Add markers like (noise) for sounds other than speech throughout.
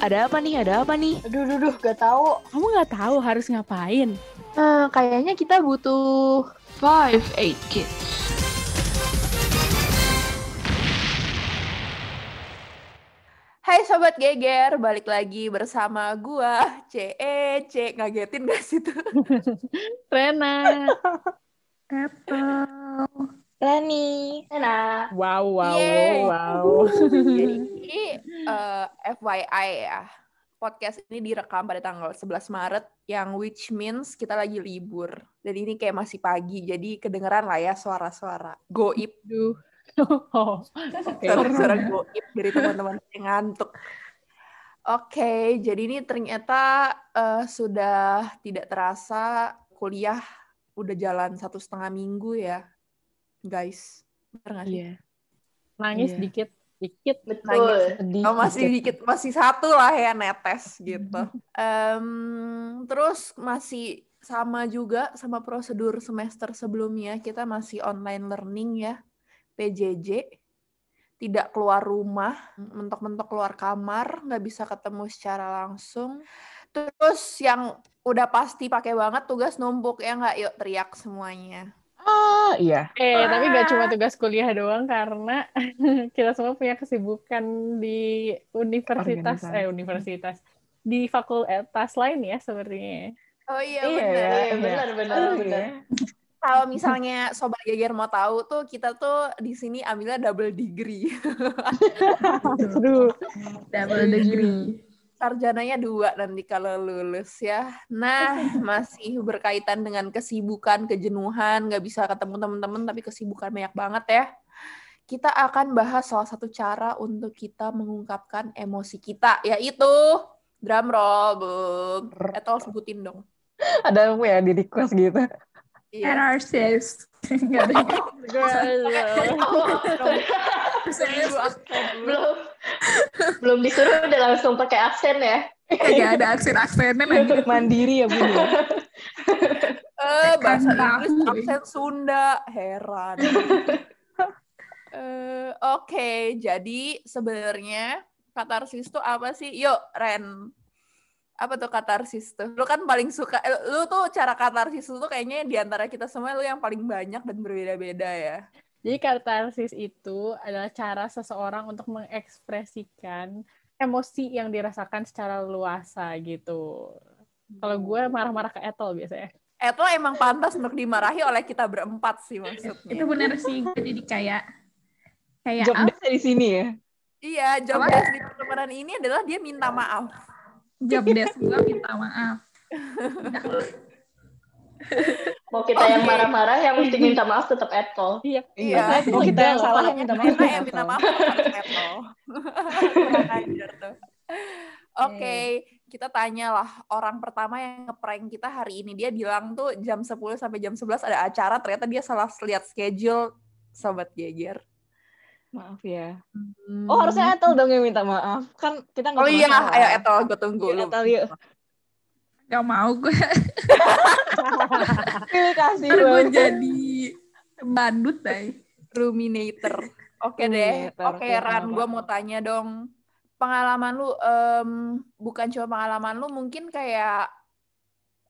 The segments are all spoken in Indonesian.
Ada apa nih? Ada apa nih? Aduh, aduh, aduh, gak tahu. Kamu nggak tahu harus ngapain? Eh, kayaknya kita butuh five eight kids. Hai Sobat Geger, balik lagi bersama gua, CE, C, ngagetin gak sih tuh? (laughs) Rena. (laughs) Rani. Nah, Wow, wow, Yeay. wow. jadi eh, FYI ya, podcast ini direkam pada tanggal 11 Maret, yang which means kita lagi libur. Dan ini kayak masih pagi, jadi kedengeran lah ya suara-suara goib, Duh. (laughs) Oh, suara-suara goib dari teman-teman (laughs) yang ngantuk. Oke, jadi ini ternyata eh, sudah tidak terasa kuliah udah jalan satu setengah minggu ya, guys. Bener nggak sih? Iya. Nangis Iya. dikit, dikit. Nangis. Sedih. Oh, masih dikit, masih satu lah ya netes (laughs) gitu. Em, terus masih sama juga sama prosedur semester sebelumnya, kita masih online learning ya, PJJ. Tidak keluar rumah, mentok-mentok keluar kamar, nggak bisa ketemu secara langsung. Terus yang udah pasti pakai banget tugas numpuk ya nggak? Yuk teriak semuanya. Ah, iya. Eh, tapi gak cuma tugas kuliah doang karena (laughs) kita semua punya kesibukan di universitas, Organisasi. eh universitas, di fakultas lain ya sepertinya. Oh iya, Iya, benar. iya. benar, benar, Oh, benar. iya. Kalau misalnya Sobat Geger mau tahu tuh, kita tuh di sini ambilnya double degree. (laughs) Aduh, double degree. Sarjananya dua nanti kalau lulus ya. Nah, (laughs) masih berkaitan dengan kesibukan, kejenuhan, nggak bisa ketemu teman-teman, tapi kesibukan banyak banget ya. Kita akan bahas salah satu cara untuk kita mengungkapkan emosi kita, yaitu drum roll, Bung. Etol sebutin dong. Ada apa ya di request gitu? Iya. (laughs) Aksen (laughs) dulu. belum belum disuruh udah langsung pakai aksen ya Nggak ada aksen-aksennya lagi. Mandiri ya, Bun ya. (laughs) Eh, bahasa. Inggris aksen Sunda, heran. (laughs) Eh, Oke, jadi sebenarnya katarsis tuh apa sih? Yuk, Ren. Apa tuh katarsis tuh? Lu kan paling suka, eh, lu tuh cara katarsis tuh kayaknya di antara kita semua lu yang paling banyak dan berbeda-beda ya. Jadi katarsis itu adalah cara seseorang untuk mengekspresikan emosi yang dirasakan secara luasa gitu. Kalau gue marah-marah ke Etol biasanya. Itu emang pantas untuk dimarahi oleh kita berempat sih maksudnya. Itu benar sih. Gue jadi kayak kayak Job apa? desk di sini ya. Iya, job desk di pertemanan ini adalah dia minta maaf. Job desk gue minta maaf. (laughs) mau kita yang marah-marah yang mesti minta maaf tetap etol Iya. Iya. Oh, kita yang salah yang minta maaf. Yang minta maaf Apple. (laughs) Oke, kita tanyalah orang pertama yang ngeprank kita hari ini. Dia bilang tuh jam 10 sampai jam 11 ada acara, ternyata dia salah lihat schedule sobat geger. Maaf ya. Oh, harusnya Etel dong yang minta maaf. Kan kita nggak Oh iya, ayo Etel, gue tunggu Yuk, lu. Etel, yuk. Gak mau gue. (laughs) Pilih kasih gue banget. jadi badut deh. Ruminator. Oke deh. Ruminator, Oke oke, Ran, gue mau tanya dong. Pengalaman lu, em, bukan cuma pengalaman lu, mungkin kayak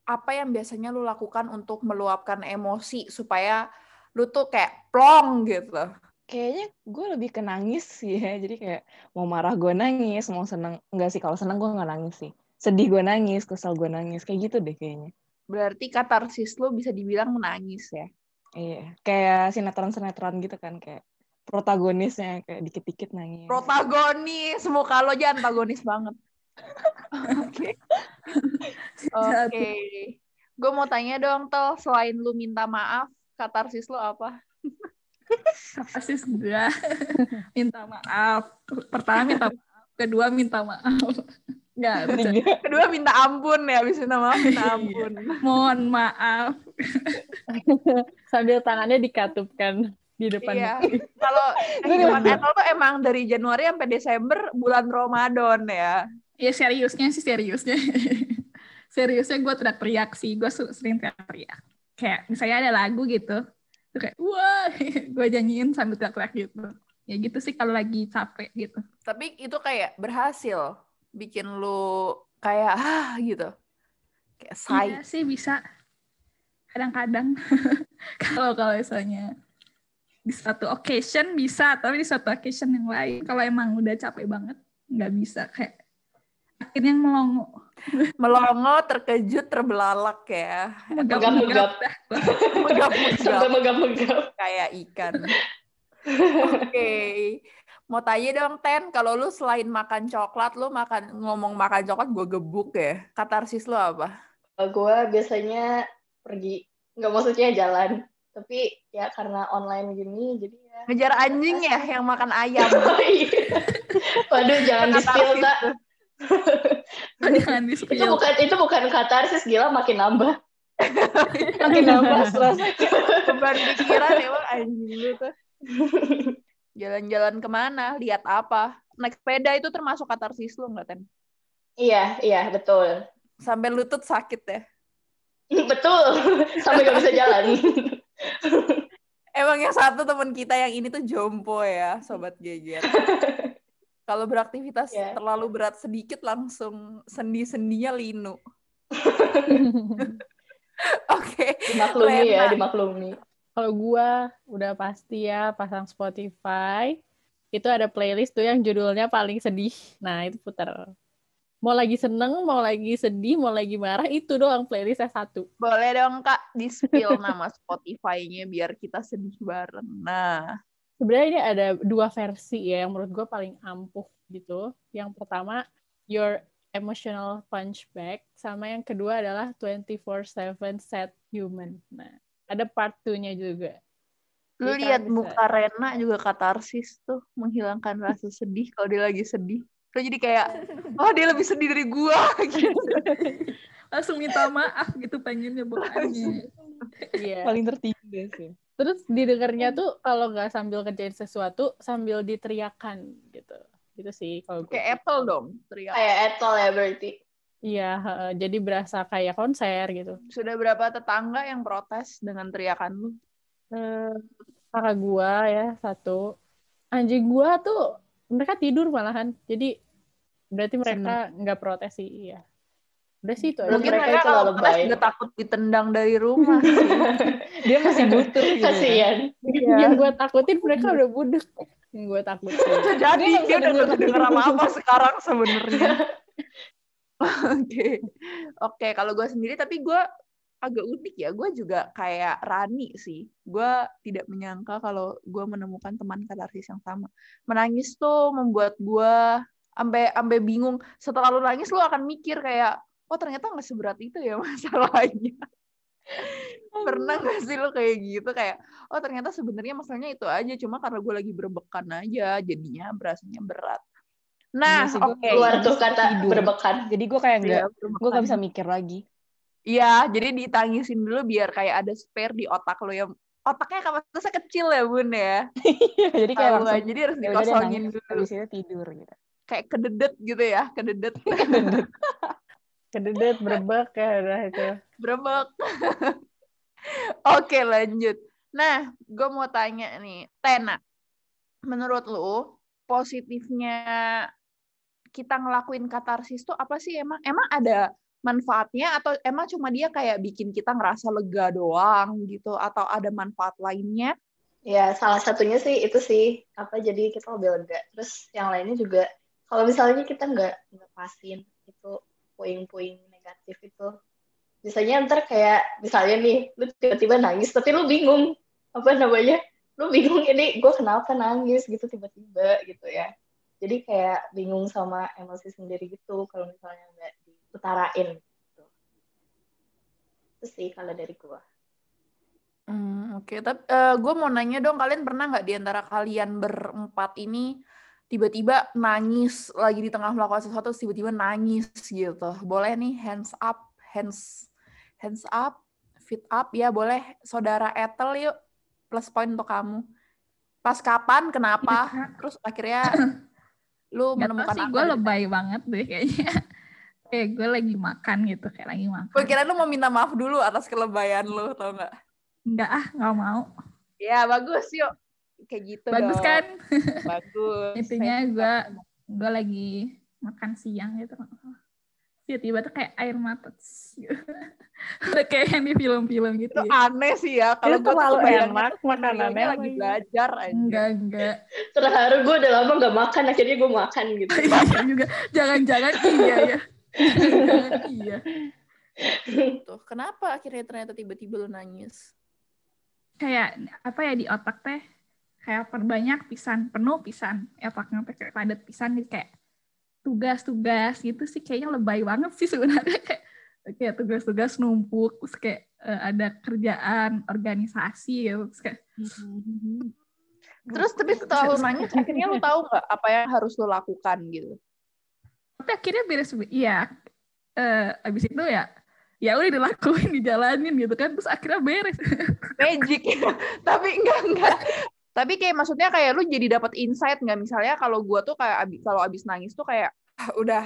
apa yang biasanya lu lakukan untuk meluapkan emosi supaya lu tuh kayak plong gitu. Kayaknya gue lebih ke nangis sih ya. Jadi kayak mau marah gue nangis, mau seneng. Enggak sih, kalau seneng gue nggak nangis sih. Sedih gue nangis, kesel gue nangis. Kayak gitu deh kayaknya. Berarti katarsis lu bisa dibilang menangis ya. Iya, kayak sinetron-sinetron gitu kan. Kayak protagonisnya kayak dikit-dikit nangis. Protagonis, muka lo aja antagonis banget. Oke. Oke. Gue mau tanya dong, Tel, selain lu minta maaf, katarsis lu apa? Narsis gue minta maaf. Pertama minta maaf. Kedua minta maaf. Gak, (laughs) bercanda. Tiga. Kedua minta ampun ya, habis minta maaf minta ampun. mohon maaf. (laughs) Sambil tangannya dikatupkan di depan. Iya. Kalau (laughs) kehidupan Etol tuh emang dari Januari sampai Desember bulan Ramadan ya. Ya seriusnya sih seriusnya. seriusnya gue teriak-teriak sih. Gue sering teriak-teriak. Kayak misalnya ada lagu gitu. Terus kayak wah, gue nyanyiin sambil teriak-teriak gitu. Ya gitu sih kalau lagi capek gitu. Tapi itu kayak berhasil. Bikin lu kayak ah gitu. Kayak say Iya sih bisa. Kadang-kadang. (laughs) Kalau kalau misalnya di suatu occasion bisa, tapi di suatu occasion yang lain. Kalau emang udah capek banget nggak bisa. Kayak akhirnya melongo, (laughs) melongo terkejut terbelalak ya. Megap-megap. dah. megap-megap. Sampai megap-megap. kayak ikan. Oke mau tanya dong Ten kalau lu selain makan coklat lu makan ngomong makan coklat gue gebuk ya. Katarsis lu apa? Gue biasanya pergi nggak maksudnya jalan tapi ya karena online gini jadi ya ngejar anjing ya yang makan (laughs) ayam. Oh, iya. waduh jangan di spill tak. Jangan di itu bukan itu bukan katarsis gila makin nambah. (laughs) Makin nambah (laughs) stres. beban pikiran emang anjing lu tuh jalan-jalan ke mana lihat apa naik sepeda itu termasuk katarsis lu nggak Ten iya iya betul sampai lutut sakit ya (laughs) betul sampai gak bisa jalan (laughs) Emang yang satu teman kita yang ini tuh jompo ya, sobat geger. (laughs) Kalau beraktivitas Ya. terlalu berat sedikit langsung sendi-sendinya linu. Oke. dimaklumi ya Lena. dimaklumi Kalau gua udah pasti ya pasang Spotify, itu ada playlist tuh yang judulnya paling sedih. Nah, itu putar. Mau lagi seneng, mau lagi sedih, mau lagi marah, itu doang playlistnya satu. Boleh dong Kak di-spill nama Spotify-nya biar kita sedih bareng. Nah, Sebenarnya ini ada dua versi ya yang menurut gue paling ampuh gitu. Yang pertama, Your Emotional Punchback, sama yang kedua adalah 24/7 Sad Human. Nah, ada part 2-nya juga. lu Jadi lihat bisa- muka Rena juga katarsis tuh menghilangkan rasa sedih kalau dia lagi sedih. Lu jadi kayak, oh dia lebih sedih dari gua (laughs) gitu. Langsung minta maaf gitu pengennya bukannya. Iya. Paling tertindas ya. Terus didengarnya tuh kalau nggak sambil kerjain sesuatu, sambil diteriakan gitu. Gitu sih kalau. Kayak Apple dong, teriak. kayak etol ya berarti Iya, jadi berasa kayak konser gitu. Sudah berapa tetangga yang protes dengan teriakan lu? Eh, kakak gua ya satu, anjing gua tuh mereka tidur malahan. Jadi berarti mereka nggak protes sih, iya. Udah sih itu aja. Mungkin mereka mereka kalau protes udah takut ditendang dari rumah (laughs) sih. Dia masih butuh gitu. ya. kasian Yang gue takutin mereka udah budek. Yang gue takutin. Jadi Dia udah nggak denger. denger apa-apa sekarang sebenarnya. (laughs) (laughs) Oke, oke. Kalau gue sendiri, tapi gue agak unik ya. Gue juga kayak Rani sih. Gue tidak menyangka kalau gue menemukan teman katarsis yang sama. Menangis tuh membuat gue sampai sampai bingung. Setelah lu nangis, lu akan mikir kayak, oh ternyata nggak seberat itu ya (laughs) masalahnya. Pernah gak sih lu kayak gitu kayak, oh ternyata sebenarnya masalahnya itu aja, cuma karena gue lagi berbekan aja, jadinya berasanya berat. Nah, Iya oke. keluar Habis tuh kata tidur. berbekan Jadi gue kayak nggak, Iya, gue nggak bisa mikir lagi. Iya, jadi ditangisin dulu biar kayak ada spare di otak lo yang otaknya kapasitasnya kecil ya bun ya. Jadi kayak langsung nggak? jadi harus ya dikosongin nangis, dulu. habis itu tidur gitu. Kayak kededet gitu ya, kededet. (laughs) Kededet, berebek ya udah itu. Berebek. (laughs) Oke lanjut. Nah, gue mau tanya nih, Tena, menurut lu positifnya kita ngelakuin katarsis tuh apa sih? Emang? Emang ada manfaatnya atau emang cuma dia kayak bikin kita ngerasa lega doang gitu atau ada manfaat lainnya? ya salah satunya sih itu sih. Apa jadi kita lebih lega? Terus yang lainnya juga kalau misalnya kita nggak ngepasin itu puing-puing negatif itu misalnya ntar kayak misalnya nih lu tiba-tiba nangis tapi lu bingung. Apa namanya? Lu bingung ini gue kenapa nangis gitu tiba-tiba gitu ya jadi kayak bingung sama emosi sendiri gitu kalau misalnya nggak diutarain gitu. itu sih kalau dari gue Hmm, Oke, tapi gue mau nanya dong, kalian pernah nggak di antara kalian berempat ini tiba-tiba nangis lagi di tengah melakukan sesuatu, tiba-tiba nangis gitu? Boleh nih hands up, hands hands up, feet up ya, boleh. Saudara Ethel yuk, plus point untuk kamu. Pas kapan, kenapa, terus akhirnya (clears throat) lu Gak menemukan sih, apa? gue lebay banget deh kayaknya. (laughs) Kayak gue lagi makan gitu, kayak lagi makan. Gue kira lu mau minta maaf dulu atas kelebayan lu, tau nggak? Enggak ah, nggak mau. Ya bagus yuk, kayak gitu Bagus dong. kan? (laughs) Bagus. Intinya gue gue lagi makan siang gitu tiba-tiba tuh kayak air mata gitu. (laughs) (laughs) udah kayak yang di film-film gitu Itu ya. aneh sih ya. Kalau gue terlalu enak makanannya makanannya lagi belajar aja. enggak enggak (laughs) Terharu gue udah lama gak makan, akhirnya gue makan gitu. (laughs) iya juga jangan-jangan iya ya jangan iya Tuh, kenapa akhirnya ternyata tiba-tiba lu nangis? kayak apa ya di otak teh kayak perbanyak pisan penuh pisan otaknya teh kayak padat pisan gitu kayak tugas-tugas gitu sih kayaknya lebay banget sih sebenarnya kayak kayak tugas-tugas numpuk terus kayak eh, ada kerjaan organisasi gitu. Terus kayak Terus tapi setelah lu nangis, akhirnya lu tahu nggak apa yang harus lu lakukan gitu? tapi akhirnya beres iya. Eh abis itu ya ya udah dilakuin (laughs) dijalanin gitu kan. Terus akhirnya beres. (laughs) Magic. tapi enggak enggak. Tapi kayak maksudnya kayak lu jadi dapat insight nggak? Misalnya kalau gua tuh kayak abi, kalau abis nangis tuh kayak ah, udah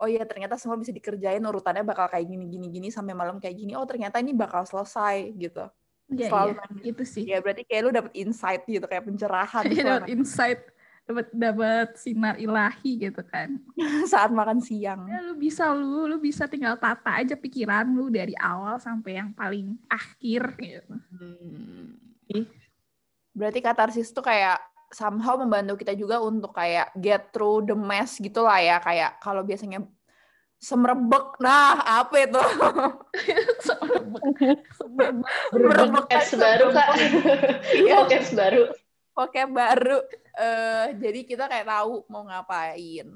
oh iya ternyata semua bisa dikerjain urutannya bakal kayak gini gini gini sampai malam kayak gini. Oh ternyata ini bakal selesai gitu. Ya, Selalu iya, nangis. itu sih. Ya berarti kayak lu dapet insight gitu kayak pencerahan Iya, setelah dapat insight dapat dapat sinar ilahi gitu kan. (laughs) Saat makan siang. Ya lu bisa lu lu bisa tinggal tata aja pikiran lu dari awal sampai yang paling akhir gitu. Hmm. Berarti katarsis tuh kayak somehow membantu kita juga untuk kayak get through the mess gitu lah ya. Kayak kalau biasanya semerebek, nah apa itu? (laughs) Semerebek Podcast baru kak. Iya. Baru. Oke baru. eh jadi kita kayak tahu mau ngapain.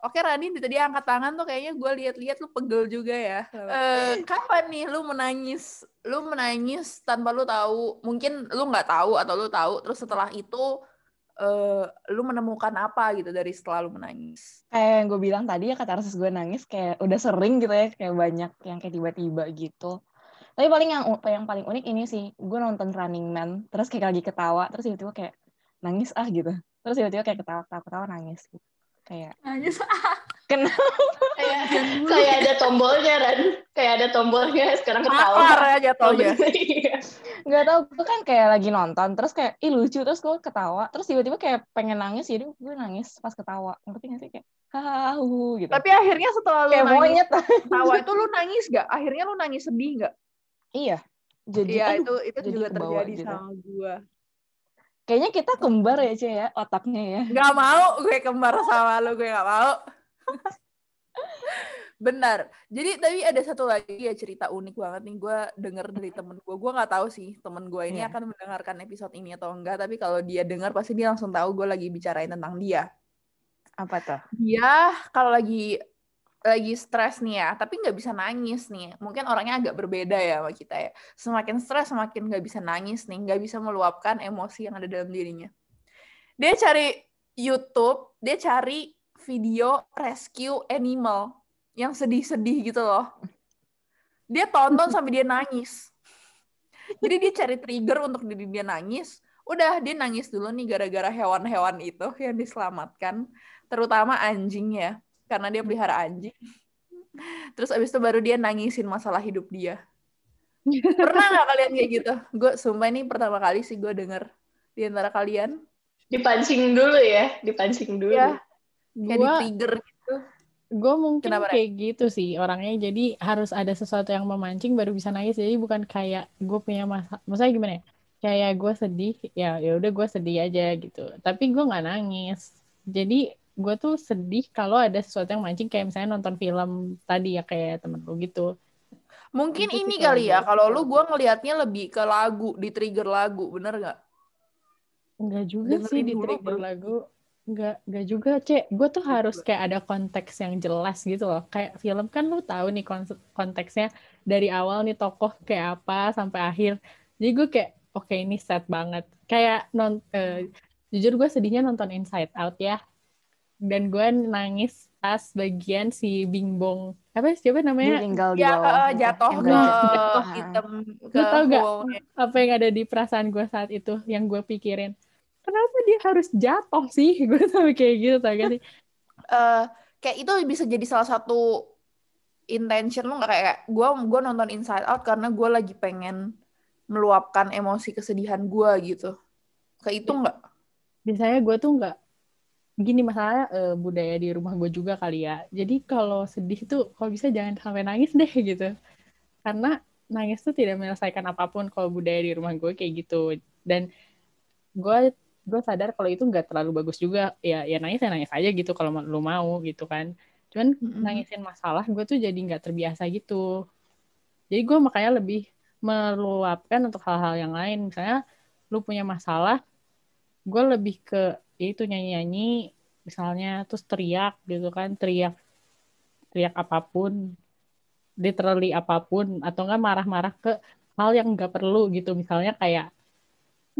Oke Rani tadi angkat tangan tuh kayaknya gue lihat-lihat lu pegel juga ya. Eh kapan nih lu menangis? Lu menangis tanpa lu tahu. Mungkin lu nggak tahu atau lu tahu. Terus setelah itu eh lu menemukan apa gitu dari setelah lu menangis? kayak yang gue bilang tadi ya katarsis gue nangis kayak udah sering gitu ya kayak banyak yang kayak tiba-tiba gitu. Tapi paling yang yang paling unik ini sih gue nonton Running Man terus kayak lagi ketawa terus tiba-tiba kayak nangis ah gitu. Terus tiba-tiba kayak ketawa ketawa, ketawa nangis gitu. Kayak nangis kenapa Kayak (laughs) kayak ada tombolnya Ran. Kayak ada tombolnya sekarang ketawa. Makar ya jatuhnya. (laughs) Iya. nggak tahu gue kan kayak lagi nonton terus kayak ih lucu terus gue ketawa terus tiba-tiba kayak pengen nangis jadi gue nangis pas ketawa ngerti nggak sih kayak hahaha gitu Tapi akhirnya setelah lu kayak nangis monyet ketawa (laughs) itu lu nangis gak? Akhirnya lu nangis sedih gak? iya jadi Iya kan itu itu jadi juga kebawa terjadi gitu. sama gua. kayaknya kita kembar ya Cie ya otaknya ya Gak mau gue kembar sama lu, gue gak mau. Benar. Jadi tapi ada satu lagi ya cerita unik banget nih. Gue denger dari temen gue. Gue nggak tahu sih temen gue ini Iya. akan mendengarkan episode ini atau enggak. Tapi kalau dia dengar pasti dia langsung tahu gue lagi bicarain tentang dia. apa tuh Dia kalau lagi lagi stres nih ya, tapi nggak bisa nangis nih. Mungkin orangnya agak berbeda ya sama kita ya. Semakin stres semakin nggak bisa nangis nih, nggak bisa meluapkan emosi yang ada dalam dirinya. Dia cari YouTube, dia cari video rescue animal yang sedih-sedih gitu loh. Dia tonton (laughs) sampai dia nangis. Jadi dia cari trigger untuk diri dia nangis. Udah dia nangis dulu nih gara-gara hewan-hewan itu yang diselamatkan, terutama anjing ya, karena dia pelihara anjing. Terus abis itu baru dia nangisin masalah hidup dia. Pernah nggak kalian kayak gitu? Gue sumpah ini pertama kali sih gue denger di antara kalian. Dipancing dulu ya, dipancing dulu. Iya. Kayak di Gue trigger gitu. gue mungkin Kenapa, Ray? kayak gitu sih orangnya. Jadi harus ada sesuatu yang memancing baru bisa nangis. Jadi bukan kayak gue punya masa, maksudnya gimana ya? Kayak gue sedih, ya ya udah gue sedih aja gitu. Tapi gue nggak nangis. Jadi gue tuh sedih kalau ada sesuatu yang mancing kayak misalnya nonton film tadi ya kayak temen lu gitu. Mungkin Itu ini sih kali ya, kalau lu gue ngelihatnya lebih ke lagu, di trigger lagu, bener nggak? Enggak juga sih Dengerin di dulu trigger lagu. Enggak, enggak juga, Cek. Gue tuh harus kayak ada konteks yang jelas gitu loh. Kayak film kan lu tahu nih konteksnya dari awal nih tokoh kayak apa sampai akhir. Jadi gue kayak oke ini set banget. Kayak non eh, jujur gue sedihnya nonton Inside Out ya. Dan gue nangis pas bagian si Bingbong apa siapa dia namanya tinggal di Ya bawah eh, gitu. jatuh ke nggak- jatuh. hitam ke tau nggak? hole-nya. apa yang ada di perasaan gue saat itu yang gue pikirin kenapa dia harus jatuh sih (laughs) gue sampai kayak gitu tau gak sih eh kayak itu bisa jadi salah satu intention lu nggak kayak gue gua nonton Inside Out karena gue lagi pengen meluapkan emosi kesedihan gue gitu kayak itu nggak biasanya gue tuh nggak gini masalahnya eh, budaya di rumah gue juga kali ya. Jadi kalau sedih tuh kalau bisa jangan sampai nangis deh gitu. Karena nangis tuh tidak menyelesaikan apa pun kalau budaya di rumah gue kayak gitu. Dan gue gue sadar kalau itu nggak terlalu bagus juga. Ya ya nangis ya nangis aja gitu kalau lu mau gitu kan. Cuman Mm-mm. nangisin masalah gue tuh jadi nggak terbiasa gitu. Jadi gue makanya lebih meluapkan untuk hal-hal yang lain. Misalnya lu punya masalah, gue lebih ke ya itu nyanyi-nyanyi misalnya terus teriak gitu kan teriak teriak apa pun literally apa pun atau enggak marah-marah ke hal yang nggak perlu gitu misalnya kayak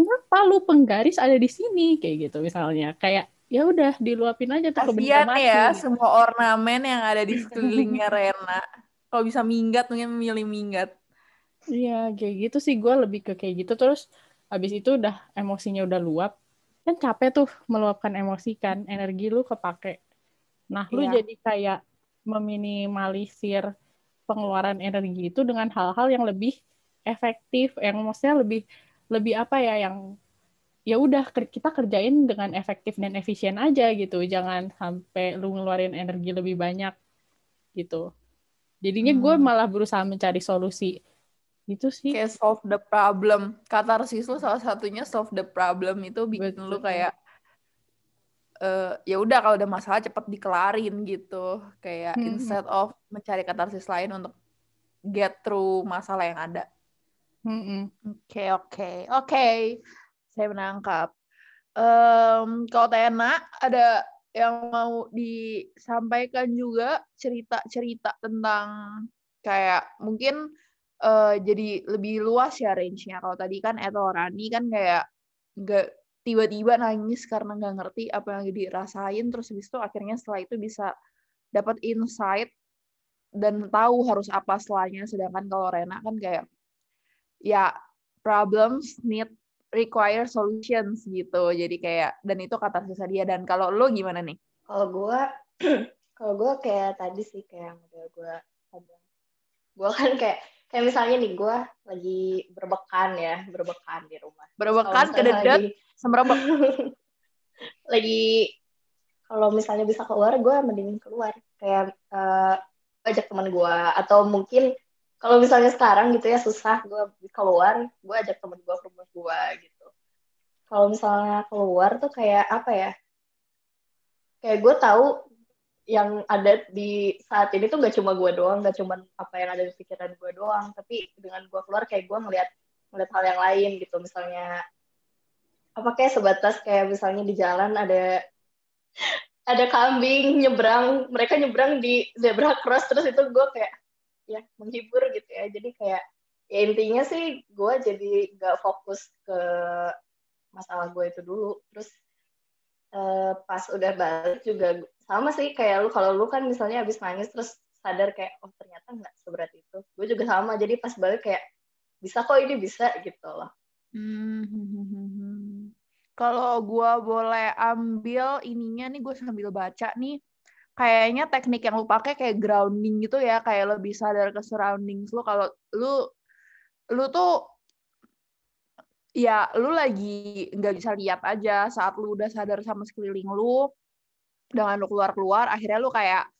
kenapa lu penggaris ada di sini kayak gitu misalnya kayak ya udah diluapin aja tuh Kasian mati ya semua ornamen yang ada di sekelilingnya Rena. Kalau bisa minggat mungkin memilih minggat. Iya, kayak gitu sih gue lebih ke kayak gitu terus habis itu udah emosinya udah luap kan capek tuh meluapkan emosi kan energi lu kepake. Nah, lu Iya. jadi kayak meminimalisir pengeluaran energi itu dengan hal-hal yang lebih efektif, yang maksudnya lebih lebih apa ya yang ya udah kita kerjain dengan efektif dan efisien aja gitu. Jangan sampai lu ngeluarin energi lebih banyak gitu. Jadinya gue Hmm. malah berusaha mencari solusi itu sih. Kayak solve the problem. Katarsis lu salah satunya solve the problem itu bikin lu Betul. kayak eh ya udah kalau udah masalah cepet dikelarin gitu. Kayak Hmm. instead of mencari katarsis lain untuk get through masalah yang ada. Oke, oke, oke. Saya menangkap. Em, kalau Tena ada yang mau disampaikan juga cerita-cerita tentang kayak mungkin eh, jadi lebih luas ya range-nya. Kalau tadi kan Eto Rani kan kayak nggak tiba-tiba nangis karena nggak ngerti apa yang dirasain terus habis itu akhirnya setelah itu bisa dapat insight dan tahu harus apa setelahnya sedangkan kalau Rena kan kayak ya problems need require solutions gitu jadi kayak dan itu katarsis dia dan kalau lo gimana nih Kalau gue, (clears throat) kalau gue kayak tadi sih kayak yang udah gue ngomong. Gue kan kayak kayak misalnya nih gue lagi berbekan ya, berbekan di rumah. berbekan ke misalnya dedet lagi, (laughs) kalau misalnya bisa keluar, gue mending keluar. Kayak eh, ajak teman gue atau mungkin kalau misalnya sekarang gitu ya susah gue keluar, gue ajak teman gue ke rumah gue gitu. Kalau misalnya keluar tuh kayak apa ya? Kayak gue tahu yang ada di saat ini tuh gak cuma gue doang, gak cuma apa yang ada di pikiran gue doang, tapi dengan gue keluar kayak gue ngeliat ngeliat hal yang lain gitu, misalnya apa kayak sebatas kayak misalnya di jalan ada (laughs) ada kambing nyebrang, mereka nyebrang di zebra cross terus itu gue kayak ya menghibur gitu ya, jadi kayak ya intinya sih gue jadi gak fokus ke masalah gue itu dulu, terus eh, pas udah balik juga sama sih kayak lu. Kalau lu kan misalnya habis nangis terus sadar kayak oh ternyata nggak seberat itu. Gue juga sama. Jadi pas balik kayak bisa kok ini bisa gitu loh. Hmm. Kalau gua boleh ambil ininya nih, gue sambil baca nih. Kayaknya teknik yang lu pakai kayak grounding gitu ya, kayak lebih sadar ke surroundings lu. Kalau lu, lu tuh ya lu lagi nggak bisa lihat aja saat lu udah sadar sama sekeliling lu dengan lu keluar-keluar akhirnya lu kayak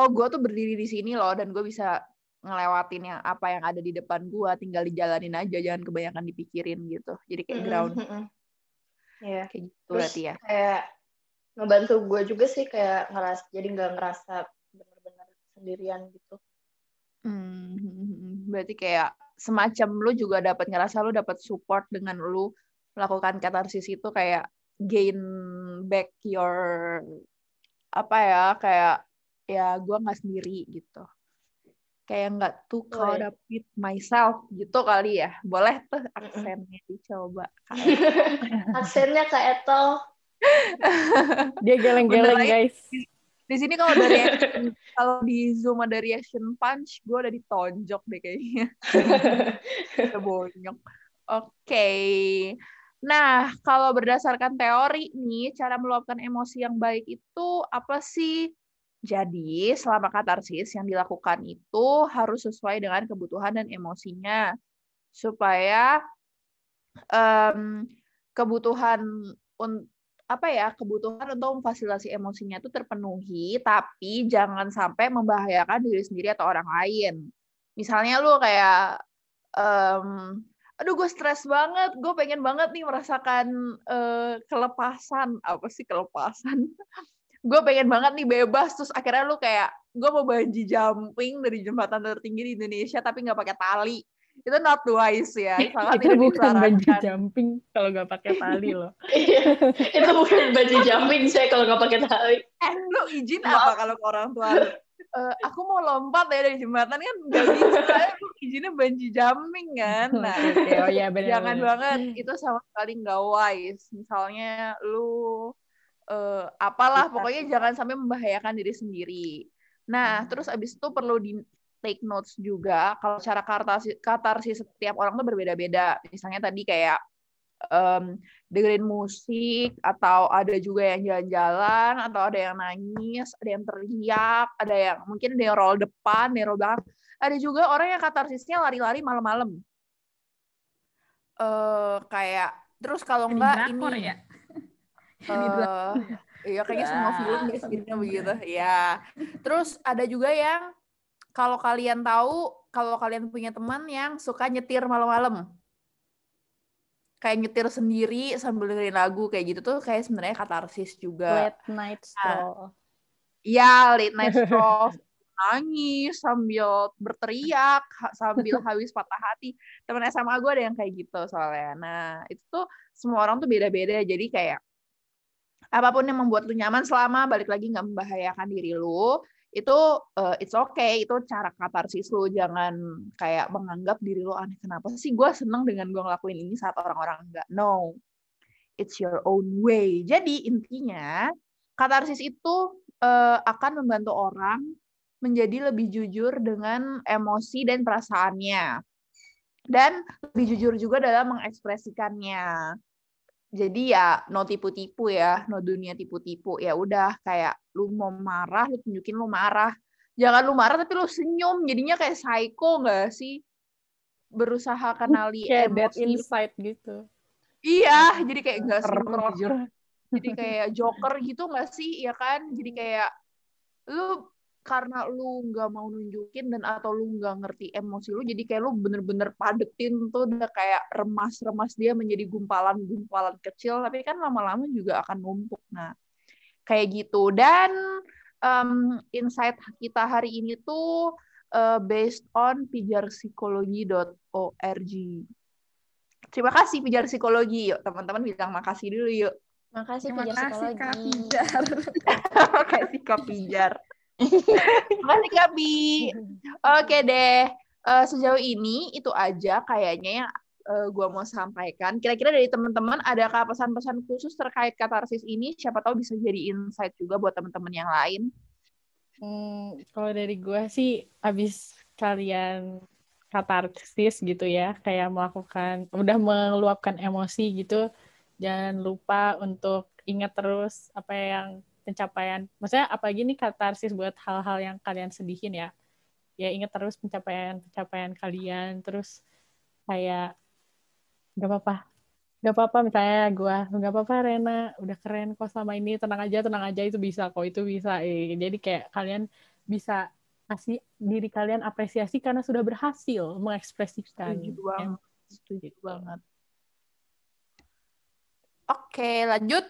oh gue tuh berdiri di sini loh dan gue bisa ngelewatin yang apa yang ada di depan gue tinggal dijalanin aja jangan kebanyakan dipikirin gitu jadi kayak ground Iya. kayak gitu Terus berarti ya kayak ngebantu gue juga sih kayak ngeras jadi nggak ngerasa bener-bener sendirian gitu. Hmm, (laughs) berarti kayak semacam lu juga dapat ngerasa lu dapat support dengan lu melakukan katarsis itu kayak gain back your apa ya kayak ya gue nggak sendiri gitu. Kayak nggak Boleh. up with myself gitu kali ya. Boleh tuh aksennya dicoba. (laughs) (laughs) Aksennya kayak Eto (laughs) Dia geleng-geleng guys. di sini kalau reaction (laughs) kalau di zoom ada reaction punch gue udah ditonjok deh kayaknya. (laughs) Udah bonyok. Oke. Nah kalau berdasarkan teori nih cara meluapkan emosi yang baik itu apa sih? Jadi selama katarsis yang dilakukan itu harus sesuai dengan kebutuhan dan emosinya supaya em, kebutuhan un- apa ya kebutuhan untuk memfasilitasi emosinya itu terpenuhi, tapi jangan sampai membahayakan diri sendiri atau orang lain. Misalnya lu kayak, um, aduh gue stres banget, gue pengen banget nih merasakan uh, kelepasan, apa sih kelepasan? (laughs) gue pengen banget nih bebas, terus akhirnya lu kayak gue mau banji jumping dari jembatan tertinggi di Indonesia tapi nggak pakai tali itu not wise ya sangat itu bukan banji jumping kalau nggak pakai tali (laughs) loh. Iya, itu bukan banji jumping saya kalau nggak pakai tali. Eh lu izin apa kalau ke orang tua lu? Uh, aku mau lompat ya dari jembatan kan gak bisa. (laughs) Lu izinnya banji jumping kan? Nah okay, (laughs) oh, ya, bener, jangan bener. banget. Itu sama sekali nggak wise. Misalnya lu uh, apalah pokoknya jangan sampai membahayakan diri sendiri. Nah, hmm. terus abis itu perlu di take notes juga kalau cara katarsis, katarsis setiap orang tuh berbeda-beda. Misalnya tadi kayak um, dengerin musik atau ada juga yang jalan-jalan atau ada yang nangis, ada yang teriak, ada yang mungkin ada yang roll depan, ada yang roll belakang. Ada juga orang yang katarsisnya lari-lari malam-malam. Uh, kayak terus kalau enggak ini ya? (laughs) uh, Iya kayaknya semua film (laughs) biasanya begitu. Ya. Terus ada juga yang kalau kalian tahu, kalau kalian punya teman yang suka nyetir malam-malam. Kayak nyetir sendiri sambil dengerin lagu kayak gitu tuh kayak sebenarnya katarsis juga. Late night nah. stroll. Iya, late night stroll. nangis sambil berteriak sambil (laughs) habis patah hati teman SMA gue ada yang kayak gitu soalnya nah itu tuh semua orang tuh beda-beda jadi kayak apa pun yang membuat lu nyaman selama balik lagi nggak membahayakan diri lu itu uh, it's okay. Itu cara katarsis lu. Jangan kayak menganggap diri lu aneh. Kenapa sih gue seneng dengan gue ngelakuin ini saat orang-orang enggak? No. It's your own way. Jadi intinya katarsis itu uh, akan membantu orang menjadi lebih jujur dengan emosi dan perasaannya. Dan lebih jujur juga dalam mengekspresikannya jadi ya no tipu-tipu ya, no dunia tipu-tipu. Ya udah kayak lu mau marah, lu tunjukin lu marah. Jangan lu marah tapi lu senyum. Jadinya kayak psycho gak sih? Berusaha kenali kayak emosi. insight gitu. Iya, jadi kayak enggak sinkron. Jadi kayak joker gitu gak sih? Ya kan? Jadi kayak lu karena lu nggak mau nunjukin dan atau lu nggak ngerti emosi lu jadi kayak lu bener-bener padetin tuh udah kayak remas-remas dia menjadi gumpalan-gumpalan kecil tapi kan lama-lama juga akan numpuk. Nah kayak gitu. Dan um, insight kita hari ini tuh uh, based on pijarpsikologi.org terima kasih pijar psikologi yuk teman-teman bilang makasih dulu yuk. Makasih Terima Pijar kasih Kak Pijar. (laughs) Makasih Kak Pijar. Makasih Kak Bi. Oke deh. Uh, sejauh ini itu aja kayaknya yang uh, gue mau sampaikan. Kira-kira dari teman-teman adakah pesan-pesan khusus terkait katarsis ini? Siapa tahu bisa jadi insight juga buat teman-teman yang lain. Hmm, kalau dari gue sih, abis kalian katarsis gitu ya, kayak melakukan, udah meluapkan emosi gitu, jangan lupa untuk ingat terus apa yang pencapaian. Maksudnya apalagi nih katarsis buat hal-hal yang kalian sedihin ya. Ya ingat terus pencapaian pencapaian kalian terus kayak gak apa-apa gak apa-apa misalnya gue gak apa-apa Rena udah keren kok sama ini tenang aja tenang aja itu bisa kok itu bisa. Eh. jadi kayak kalian bisa kasih diri kalian apresiasi karena sudah berhasil mengekspresikan. Setuju banget setuju banget. Oke lanjut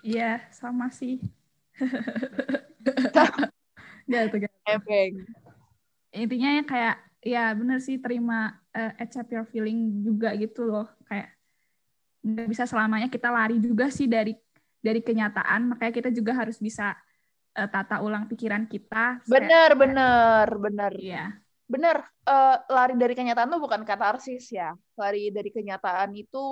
Iya, sama sih. Gak tuh, gak. Intinya ya kayak, ya bener sih terima uh, accept your feeling juga gitu loh. Kayak nggak bisa selamanya kita lari juga sih dari dari kenyataan. Makanya kita juga harus bisa uh, tata ulang pikiran kita. Bener, kayak, bener, bener. Iya. Bener, uh, lari dari kenyataan tuh bukan katarsis ya. Lari dari kenyataan itu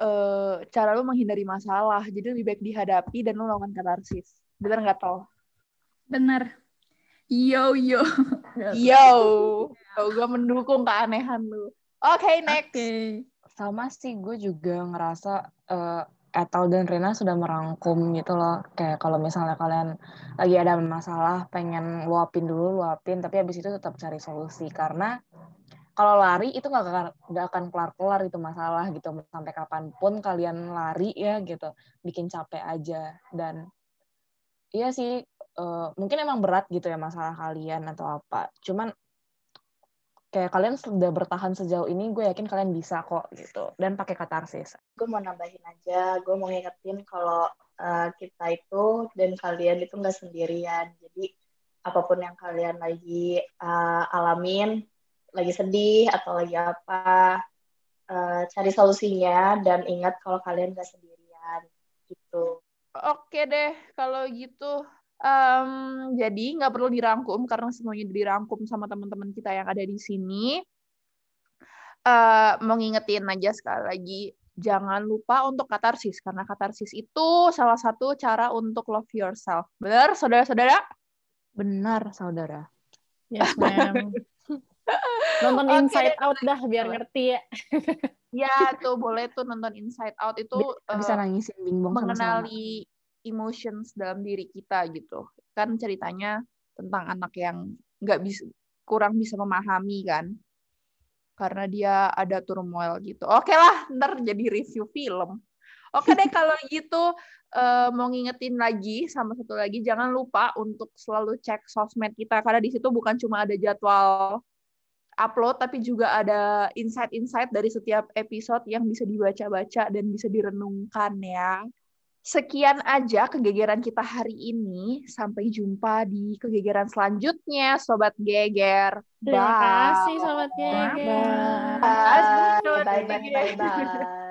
uh, cara lu menghindari masalah. Jadi lebih baik dihadapi dan lu melakukan katarsis. Bener nggak tau? Bener. Yo yo. Yo. Oh, gue mendukung keanehan lu. Oke, okay, next. Okay. Sama sih, gue juga ngerasa uh, Etal dan Rina sudah merangkum gitu loh. Kayak kalau misalnya kalian lagi ada masalah, pengen luapin dulu, luapin, tapi habis itu tetap cari solusi. Karena kalau lari itu nggak nggak akan kelar kelar itu masalah gitu. Sampai kapan pun kalian lari ya gitu. Bikin capek aja. Dan iya sih uh, mungkin emang berat gitu ya masalah kalian atau apa. Cuman kayak kalian sudah bertahan sejauh ini gue yakin kalian bisa kok gitu. Dan pakai katarsis. Gue mau nambahin aja. Gue mau ngingetin kalau uh, kita itu dan kalian itu nggak sendirian. Jadi apa pun yang kalian lagi uh, alamin lagi sedih atau lagi apa uh, cari solusinya dan ingat kalau kalian gak sendirian gitu. Oke deh kalau gitu um, jadi nggak perlu dirangkum karena semuanya dirangkum sama teman-teman kita yang ada di sini. Uh, mau ngingetin aja sekali lagi jangan lupa untuk katarsis karena katarsis itu salah satu cara untuk love yourself. Benar saudara-saudara? Benar saudara. Yes ma'am (laughs) (laughs) Nonton okay, Inside Out dah biar ngerti (laughs) ya. ya tuh boleh tuh nonton Inside Out itu bisa uh, nangisin bingbong mengenali -sama. emotions dalam diri kita gitu. Kan ceritanya tentang anak yang nggak bisa kurang bisa memahami kan karena dia ada turmoil gitu. Oke lah, ntar jadi review film. Oke deh (laughs) kalau gitu uh, mau ngingetin lagi sama satu lagi jangan lupa untuk selalu cek sosmed kita karena di situ bukan cuma ada jadwal upload tapi juga ada insight-insight dari setiap episode yang bisa dibaca-baca dan bisa direnungkan ya. Sekian aja kegegeran kita hari ini. Sampai jumpa di kegegeran selanjutnya, Sobat Geger. Terima kasih, Sobat Geger. Bye. Bye. Bye. Bye. Bye. Bye.